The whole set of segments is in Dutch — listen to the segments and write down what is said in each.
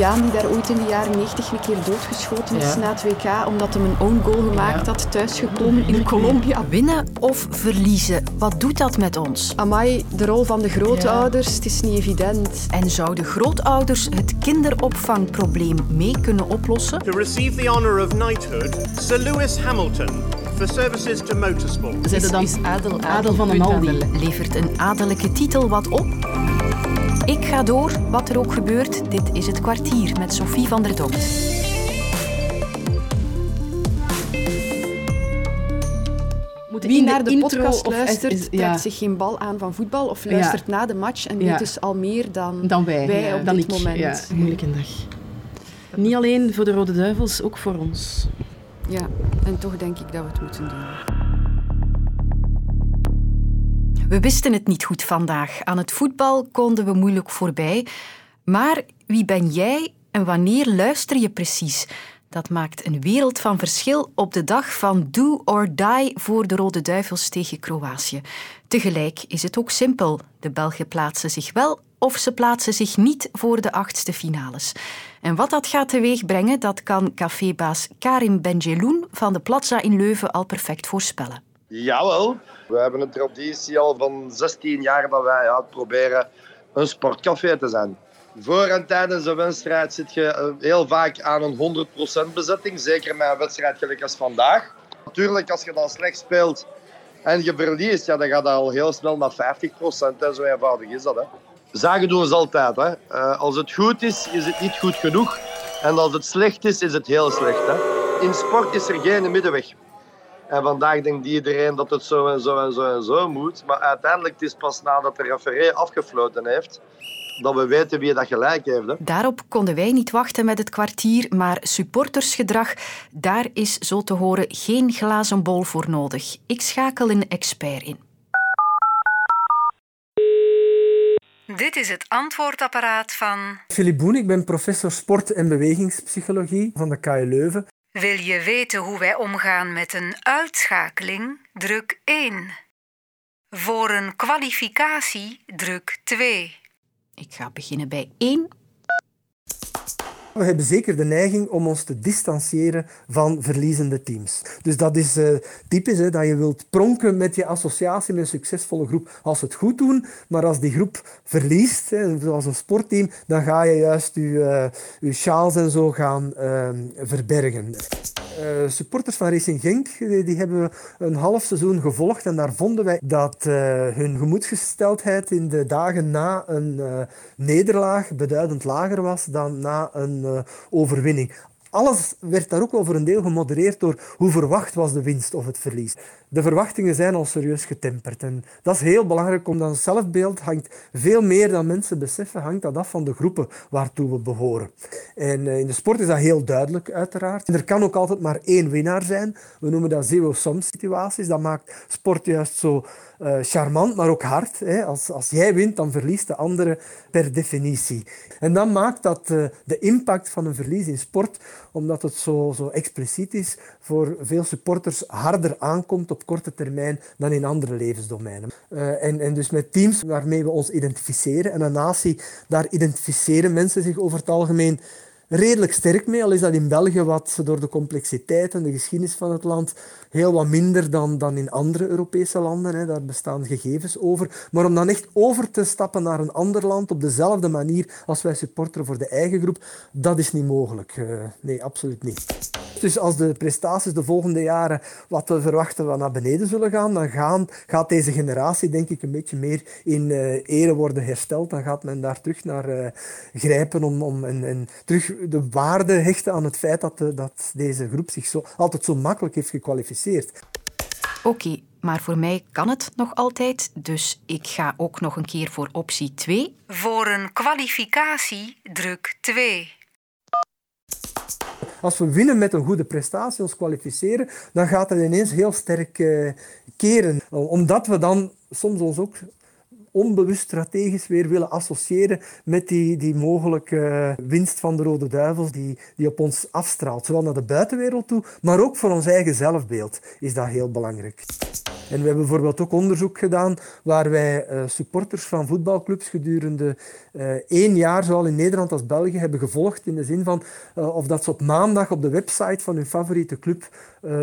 Colombiaan die daar ooit in de jaren 90 een keer doodgeschoten is na het WK omdat hij een own goal gemaakt had, thuisgekomen in Colombia. Winnen of verliezen, wat doet dat met ons? Amai, de rol van de grootouders, het is niet evident. En zouden grootouders het kinderopvangprobleem mee kunnen oplossen? To receive the honor of knighthood, Sir Lewis Hamilton for services to motorsport. Zetten dan adel, adel van een Aldi. Levert een adellijke titel wat op? Ik ga door, wat er ook gebeurt. Dit is het kwartier met Sophie van der Dokt. Wie naar de podcast luistert, trekt zich geen bal aan van voetbal of luistert na de match en weet dus al meer dan, dan wij, op dan dit ik. moment. Ja, moeilijke dag. Niet alleen voor de Rode Duivels, ook voor ons. Ja, en toch denk ik dat we het moeten doen. We wisten het niet goed vandaag. Aan het voetbal konden we moeilijk voorbij. Maar wie ben jij en wanneer luister je precies? Dat maakt een wereld van verschil op de dag van do or die voor de Rode Duivels tegen Kroatië. Tegelijk is het ook simpel. De Belgen plaatsen zich wel of ze plaatsen zich niet voor de achtste finales. En wat dat gaat teweegbrengen, dat kan cafébaas Karim Benjeloun van de Plaza in Leuven al perfect voorspellen. Jawel, we hebben een traditie al van 16 jaar dat wij ja, proberen een sportcafé te zijn. Voor en tijdens een wedstrijd zit je eh, heel vaak aan een 100% bezetting, zeker met een wedstrijd gelijk als vandaag. Natuurlijk, als je dan slecht speelt en je verliest, ja, dan gaat dat al heel snel naar 50%. En zo eenvoudig is dat. Zagen doen ze altijd. Hè. Uh, als het goed is, is het niet goed genoeg. En als het slecht is, is het heel slecht. Hè. In sport is er geen middenweg. En vandaag denkt iedereen dat het zo en zo en zo en zo moet. Maar uiteindelijk is het pas nadat de referee afgefloten heeft dat we weten wie dat gelijk heeft. Hè. Daarop konden wij niet wachten met het kwartier, maar supportersgedrag, daar is zo te horen geen glazen bol voor nodig. Ik schakel een expert in. Dit is het antwoordapparaat van... Philip Boen, ik ben professor sport- en bewegingspsychologie van de KU Leuven. Wil je weten hoe wij omgaan met een uitschakeling? Druk 1. Voor een kwalificatie druk 2. Ik ga beginnen bij 1. We hebben zeker de neiging om ons te distancieren van verliezende teams. Dus dat is uh, typisch, hè, dat je wilt pronken met je associatie met een succesvolle groep als ze het goed doen. Maar als die groep verliest, hè, zoals een sportteam, dan ga je juist je, uh, je sjaals en zo gaan uh, verbergen. Uh, supporters van Racing Genk die, die, hebben een half seizoen gevolgd en daar vonden wij dat uh, hun gemoedsgesteldheid in de dagen na een uh, nederlaag beduidend lager was dan na een overwinning. Alles werd daar ook wel voor een deel gemodereerd door hoe verwacht was de winst of het verlies. De verwachtingen zijn al serieus getemperd. En dat is heel belangrijk, omdat het zelfbeeld hangt veel meer dan mensen beseffen, hangt dat af van de groepen waartoe we behoren. En in de sport is dat heel duidelijk, uiteraard. Er kan ook altijd maar één winnaar zijn. We noemen dat zero-sum situaties. Dat maakt sport juist zo uh, charmant, maar ook hard. Hè. Als, als jij wint, dan verliest de andere per definitie. En dat maakt dat uh, de impact van een verlies in sport, omdat het zo, zo expliciet is, voor veel supporters harder aankomt op korte termijn dan in andere levensdomeinen. Uh, en, en dus met teams waarmee we ons identificeren, en een natie, daar identificeren mensen zich over het algemeen redelijk sterk mee, al is dat in België wat door de complexiteit en de geschiedenis van het land heel wat minder dan, dan in andere Europese landen. Hè. Daar bestaan gegevens over. Maar om dan echt over te stappen naar een ander land op dezelfde manier als wij supporteren voor de eigen groep, dat is niet mogelijk. Uh, nee, absoluut niet. Dus als de prestaties de volgende jaren wat we verwachten wat naar beneden zullen gaan, dan gaan, gaat deze generatie denk ik een beetje meer in uh, ere worden hersteld. Dan gaat men daar terug naar uh, grijpen om, om en, en terug de waarde hechten aan het feit dat, de, dat deze groep zich zo, altijd zo makkelijk heeft gekwalificeerd. Oké, okay, maar voor mij kan het nog altijd, dus ik ga ook nog een keer voor optie 2. Voor een kwalificatie druk 2. Als we winnen met een goede prestatie, ons kwalificeren, dan gaat het ineens heel sterk uh, keren. Omdat we dan soms ons ook onbewust strategisch weer willen associëren met die, die mogelijke winst van de Rode Duivels die, die op ons afstraalt. Zowel naar de buitenwereld toe, maar ook voor ons eigen zelfbeeld is dat heel belangrijk. En we hebben bijvoorbeeld ook onderzoek gedaan waar wij uh, supporters van voetbalclubs gedurende uh, één jaar, zowel in Nederland als België, hebben gevolgd in de zin van uh, of dat ze op maandag op de website van hun favoriete club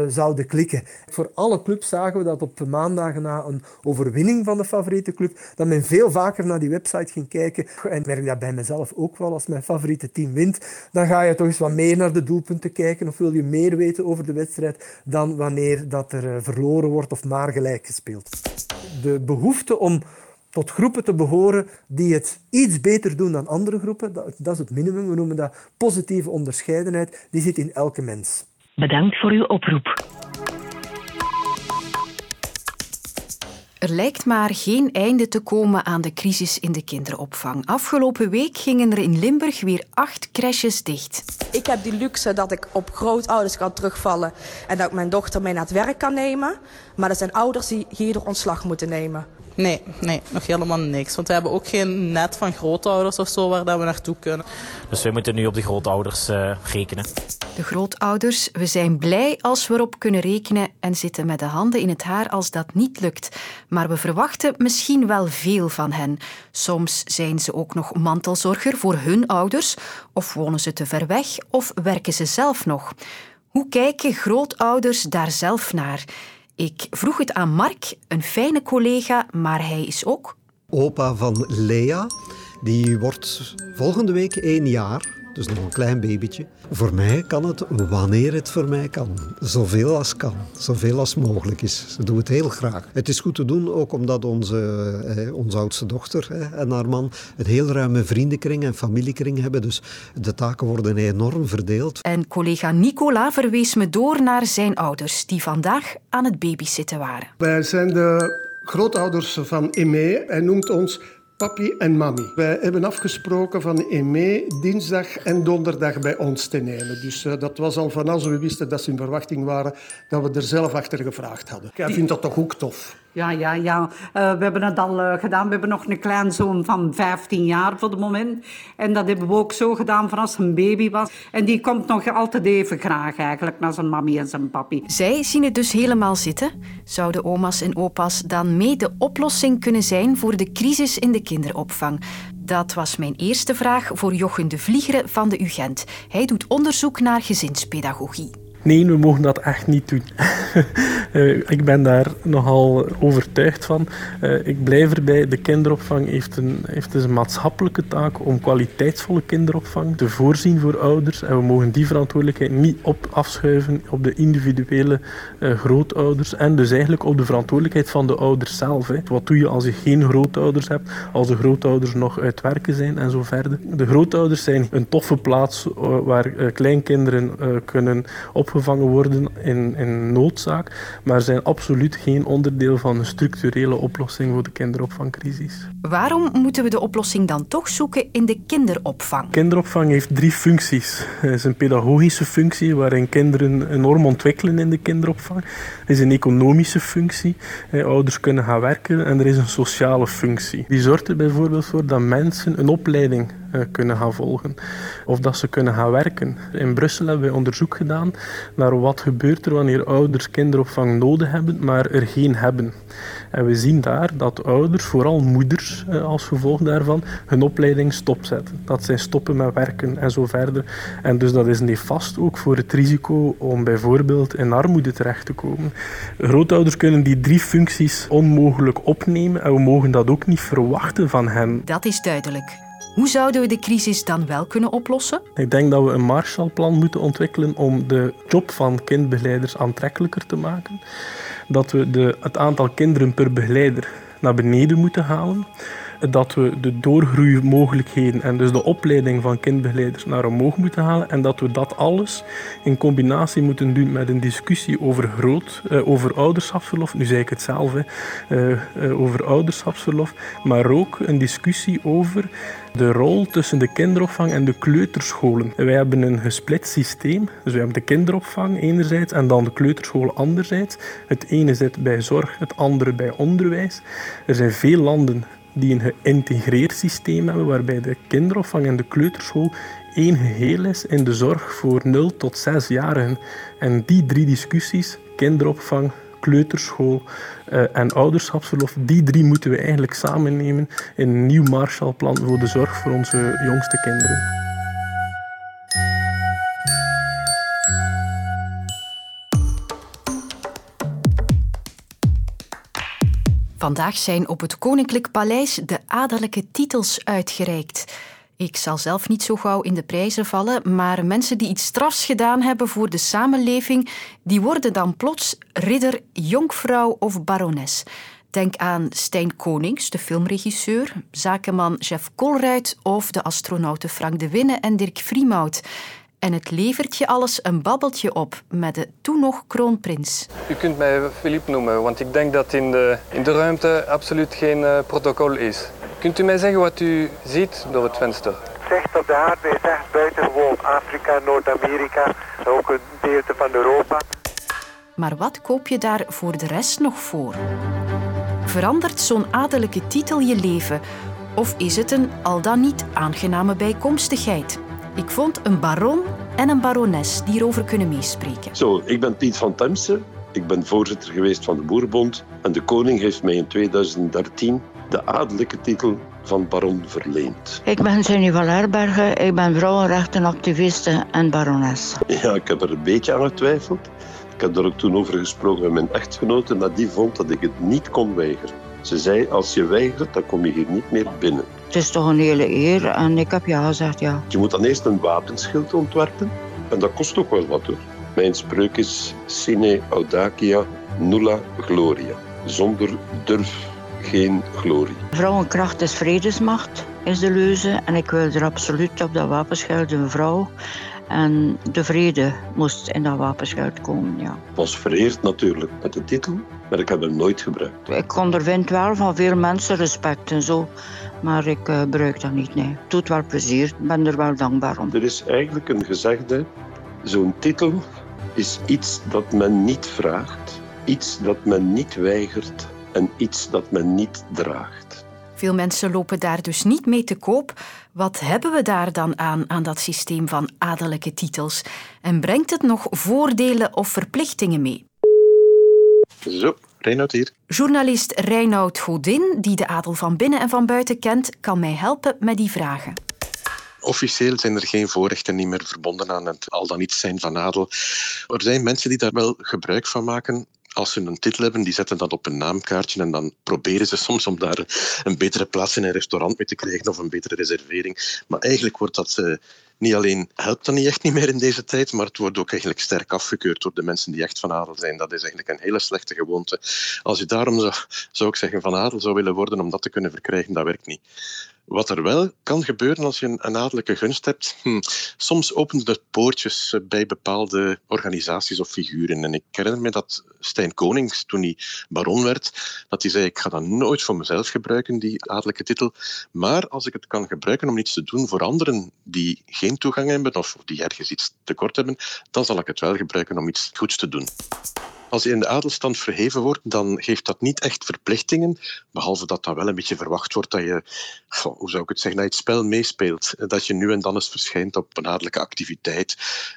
zouden klikken. Voor alle clubs zagen we dat op maandagen na een overwinning van de favoriete club, dat men veel vaker naar die website ging kijken. En ik merk dat bij mezelf ook wel. Als mijn favoriete team wint, dan ga je toch eens wat meer naar de doelpunten kijken of wil je meer weten over de wedstrijd dan wanneer dat er verloren wordt of maar gelijk gespeeld. De behoefte om tot groepen te behoren die het iets beter doen dan andere groepen, dat, dat is het minimum. We noemen dat positieve onderscheidenheid. Die zit in elke mens. Bedankt voor uw oproep. Er lijkt maar geen einde te komen aan de crisis in de kinderopvang. Afgelopen week gingen er in Limburg weer acht crèches dicht. Ik heb die luxe dat ik op grootouders kan terugvallen en dat ik mijn dochter mee naar het werk kan nemen. Maar er zijn ouders die hierdoor ontslag moeten nemen. Nee, nee, nog helemaal niks. Want we hebben ook geen net van grootouders of zo waar dat we naartoe kunnen. Dus wij moeten nu op de grootouders uh, rekenen. De grootouders, we zijn blij als we erop kunnen rekenen en zitten met de handen in het haar als dat niet lukt. Maar we verwachten misschien wel veel van hen. Soms zijn ze ook nog mantelzorger voor hun ouders, of wonen ze te ver weg, of werken ze zelf nog. Hoe kijken grootouders daar zelf naar? Ik vroeg het aan Mark, een fijne collega, maar hij is ook... Opa van Lea, die wordt volgende week één jaar dus nog een klein babytje. Voor mij kan het wanneer het voor mij kan. Zoveel als kan, zoveel als mogelijk is. Ze doen het heel graag. Het is goed te doen, ook omdat onze, eh, onze oudste dochter eh, en haar man een heel ruime vriendenkring en familiekring hebben. Dus de taken worden enorm verdeeld. En collega Nicola verwees me door naar zijn ouders, die vandaag aan het babysitten waren. Wij zijn de grootouders van Eme. Hij noemt ons papi en mami. Wij hebben afgesproken van Eme dinsdag en donderdag bij ons te nemen. Dus uh, dat was al van als we wisten dat ze in verwachting waren, dat we er zelf achter gevraagd hadden. Jij vindt dat toch ook tof? Ja, ja, ja. Uh, we hebben het al uh, gedaan. We hebben nog een kleinzoon van 15 jaar voor het moment. En dat hebben we ook zo gedaan van als een baby was. En die komt nog altijd even graag eigenlijk naar zijn mami en zijn papi. Zij zien het dus helemaal zitten. Zouden oma's en opa's dan mee de oplossing kunnen zijn voor de crisis in de kinderopvang? Dat was mijn eerste vraag voor Jochen de Vliegere van de UGent. Hij doet onderzoek naar gezinspedagogie. Nee, we mogen dat echt niet doen. uh, ik ben daar nogal overtuigd van. Uh, ik blijf erbij, de kinderopvang heeft een, heeft dus een maatschappelijke taak om kwaliteitsvolle kinderopvang te voorzien voor ouders. En we mogen die verantwoordelijkheid niet op afschuiven op de individuele uh, grootouders. En dus eigenlijk op de verantwoordelijkheid van de ouders zelf. Hè. Wat doe je als je geen grootouders hebt, als de grootouders nog uit werken zijn en zo verder. De grootouders zijn een toffe plaats waar kleinkinderen kunnen opgevangen opgevangen worden in, in noodzaak, maar zijn absoluut geen onderdeel van een structurele oplossing voor de kinderopvangcrisis. Waarom moeten we de oplossing dan toch zoeken in de kinderopvang? Kinderopvang heeft drie functies. Er is een pedagogische functie waarin kinderen enorm ontwikkelen in de kinderopvang. Er is een economische functie, ouders kunnen gaan werken en er is een sociale functie. Die zorgt er bijvoorbeeld voor dat mensen een opleiding eh, kunnen gaan volgen. Of dat ze kunnen gaan werken. In Brussel hebben wij onderzoek gedaan naar wat gebeurt er wanneer ouders kinderopvang nodig hebben, maar er geen hebben. En we zien daar dat ouders, vooral moeders eh, als gevolg daarvan, hun opleiding stopzetten. Dat zij stoppen met werken en zo verder. En dus dat is nefast ook voor het risico om bijvoorbeeld in armoede terecht te komen. Grootouders kunnen die drie functies onmogelijk opnemen en we mogen dat ook niet verwachten van hen. Dat is duidelijk. Hoe zouden we de crisis dan wel kunnen oplossen? Ik denk dat we een Marshallplan moeten ontwikkelen om de job van kindbegeleiders aantrekkelijker te maken. Dat we de, het aantal kinderen per begeleider naar beneden moeten halen dat we de doorgroeimogelijkheden en dus de opleiding van kindbegeleiders naar omhoog moeten halen en dat we dat alles in combinatie moeten doen met een discussie over, groot, uh, over ouderschapsverlof, nu zei ik het zelf, uh, uh, over ouderschapsverlof, maar ook een discussie over de rol tussen de kinderopvang en de kleuterscholen. Wij hebben een gesplit systeem, dus we hebben de kinderopvang enerzijds en dan de kleuterscholen anderzijds. Het ene zit bij zorg, het andere bij onderwijs. Er zijn veel landen die een geïntegreerd systeem hebben waarbij de kinderopvang en de kleuterschool één geheel is in de zorg voor 0 tot 6-jarigen. En die drie discussies, kinderopvang, kleuterschool en ouderschapsverlof. Die drie moeten we eigenlijk samen nemen in een nieuw Marshallplan voor de zorg voor onze jongste kinderen. Vandaag zijn op het Koninklijk Paleis de adellijke titels uitgereikt. Ik zal zelf niet zo gauw in de prijzen vallen, maar mensen die iets strafs gedaan hebben voor de samenleving, die worden dan plots ridder, jonkvrouw of barones. Denk aan Stijn Konings, de filmregisseur, zakenman Jeff Colruyt of de astronauten Frank de Winne en Dirk Vriemhout. En het levert je alles een babbeltje op met de toen nog kroonprins. U kunt mij Philippe noemen, want ik denk dat in de, in de ruimte absoluut geen uh, protocol is. Kunt u mij zeggen wat u ziet door het venster? Zicht op de aarde is echt buitengewoon Afrika, Noord-Amerika, ook een deel van Europa. Maar wat koop je daar voor de rest nog voor? Verandert zo'n adellijke titel je leven? Of is het een al dan niet aangename bijkomstigheid? Ik vond een baron en een barones die erover kunnen meespreken. Zo, ik ben Piet van Temse. Ik ben voorzitter geweest van de Boerenbond. En de koning heeft mij in 2013 de adellijke titel van baron verleend. Ik ben Jenny van Herbergen. Ik ben vrouwenrechtenactiviste en barones. Ja, ik heb er een beetje aan getwijfeld. Ik heb er ook toen over gesproken met mijn echtgenote. En die vond dat ik het niet kon weigeren. Ze zei, als je weigert, dan kom je hier niet meer binnen. Het is toch een hele eer en ik heb ja gezegd, ja. Je moet dan eerst een wapenschild ontwerpen. En dat kost ook wel wat hoor. Mijn spreuk is sine audacia nulla gloria. Zonder durf geen glorie. Vrouwenkracht is vredesmacht, is de leuze. En ik wil er absoluut op dat wapenschild een vrouw. En de vrede moest in dat wapenschild komen, ja. Ik was vereerd natuurlijk met de titel, maar ik heb hem nooit gebruikt. Ik ondervind wel van veel mensen respect en zo. Maar ik uh, gebruik dat niet, nee. Het doet wel plezier. Ik ben er wel dankbaar om. Er is eigenlijk een gezegde. Zo'n titel is iets dat men niet vraagt. Iets dat men niet weigert. En iets dat men niet draagt. Veel mensen lopen daar dus niet mee te koop. Wat hebben we daar dan aan, aan dat systeem van adellijke titels? En brengt het nog voordelen of verplichtingen mee? Zo, Reinoud hier. Journalist Reinoud Godin, die de adel van binnen en van buiten kent, kan mij helpen met die vragen. Officieel zijn er geen voorrechten niet meer verbonden aan het al dan niet zijn van adel. Er zijn mensen die daar wel gebruik van maken als ze een titel hebben, die zetten dat op een naamkaartje en dan proberen ze soms om daar een betere plaats in een restaurant mee te krijgen of een betere reservering. Maar eigenlijk wordt dat uh, niet alleen helpt dat niet echt niet meer in deze tijd, maar het wordt ook eigenlijk sterk afgekeurd door de mensen die echt van adel zijn. Dat is eigenlijk een hele slechte gewoonte. Als je daarom zou, zou ik zeggen van adel zou willen worden om dat te kunnen verkrijgen, dat werkt niet. Wat er wel kan gebeuren als je een, adellijke gunst hebt, hm, soms opent het poortjes eh, bij bepaalde organisaties of figuren. En ik herinner me dat Stijn Konings, toen hij baron werd, dat hij zei, ik ga dat nooit voor mezelf gebruiken, die adellijke titel. Maar als ik het kan gebruiken om iets te doen voor anderen die geen toegang hebben of die ergens iets tekort hebben, dan zal ik het wel gebruiken om iets goeds te doen. Als je in de adelstand verheven wordt, dan geeft dat niet echt verplichtingen, behalve dat dat wel een beetje verwacht wordt dat je, hoe zou ik het zeggen, dat het spel meespeelt. Dat je nu en dan eens verschijnt op een adellijke activiteit.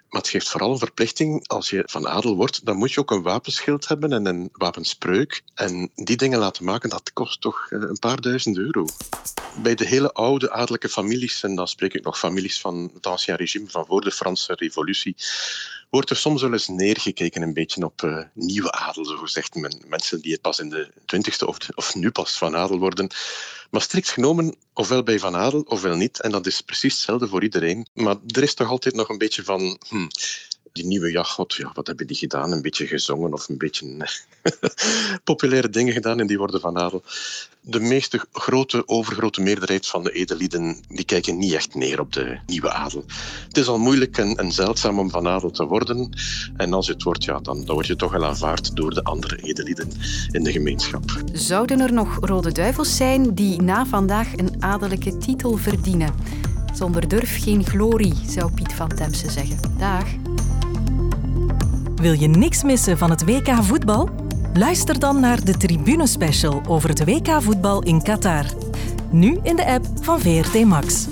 Maar het geeft vooral een verplichting. Als je van adel wordt, dan moet je ook een wapenschild hebben en een wapenspreuk. En die dingen laten maken, dat kost toch eh, een paar duizend euro. Bij de hele oude adellijke families, en dan spreek ik nog families van het ancien regime, van voor de Franse revolutie, wordt er soms wel eens neergekeken een beetje op uh, nieuwe adel, zo gezegd. Mensen die het pas in de twintigste of, of nu pas van adel worden. Maar strikt genomen, ofwel bij van adel, ofwel niet. En dat is precies hetzelfde voor iedereen. Maar er is toch altijd nog een beetje van... Hmm, die nieuwe ja, ja, wat hebben die gedaan? Een beetje gezongen of een beetje populaire dingen gedaan en die worden van adel. De meeste grote, overgrote meerderheid van de edelieden die kijken niet echt neer op de nieuwe adel. Het is al moeilijk en, en zeldzaam om van adel te worden. En als het wordt, ja, dan, dan word je toch wel aanvaard door de andere edelieden in de gemeenschap. Zouden er nog rode duivels zijn die na vandaag een adellijke titel verdienen? Zonder durf geen glorie, zou Piet van Temse zeggen. Dag. Wil je niks missen van het WK voetbal? Luister dan naar de Tribune Special over het WK voetbal in Qatar. Nu in de app van VRT Max.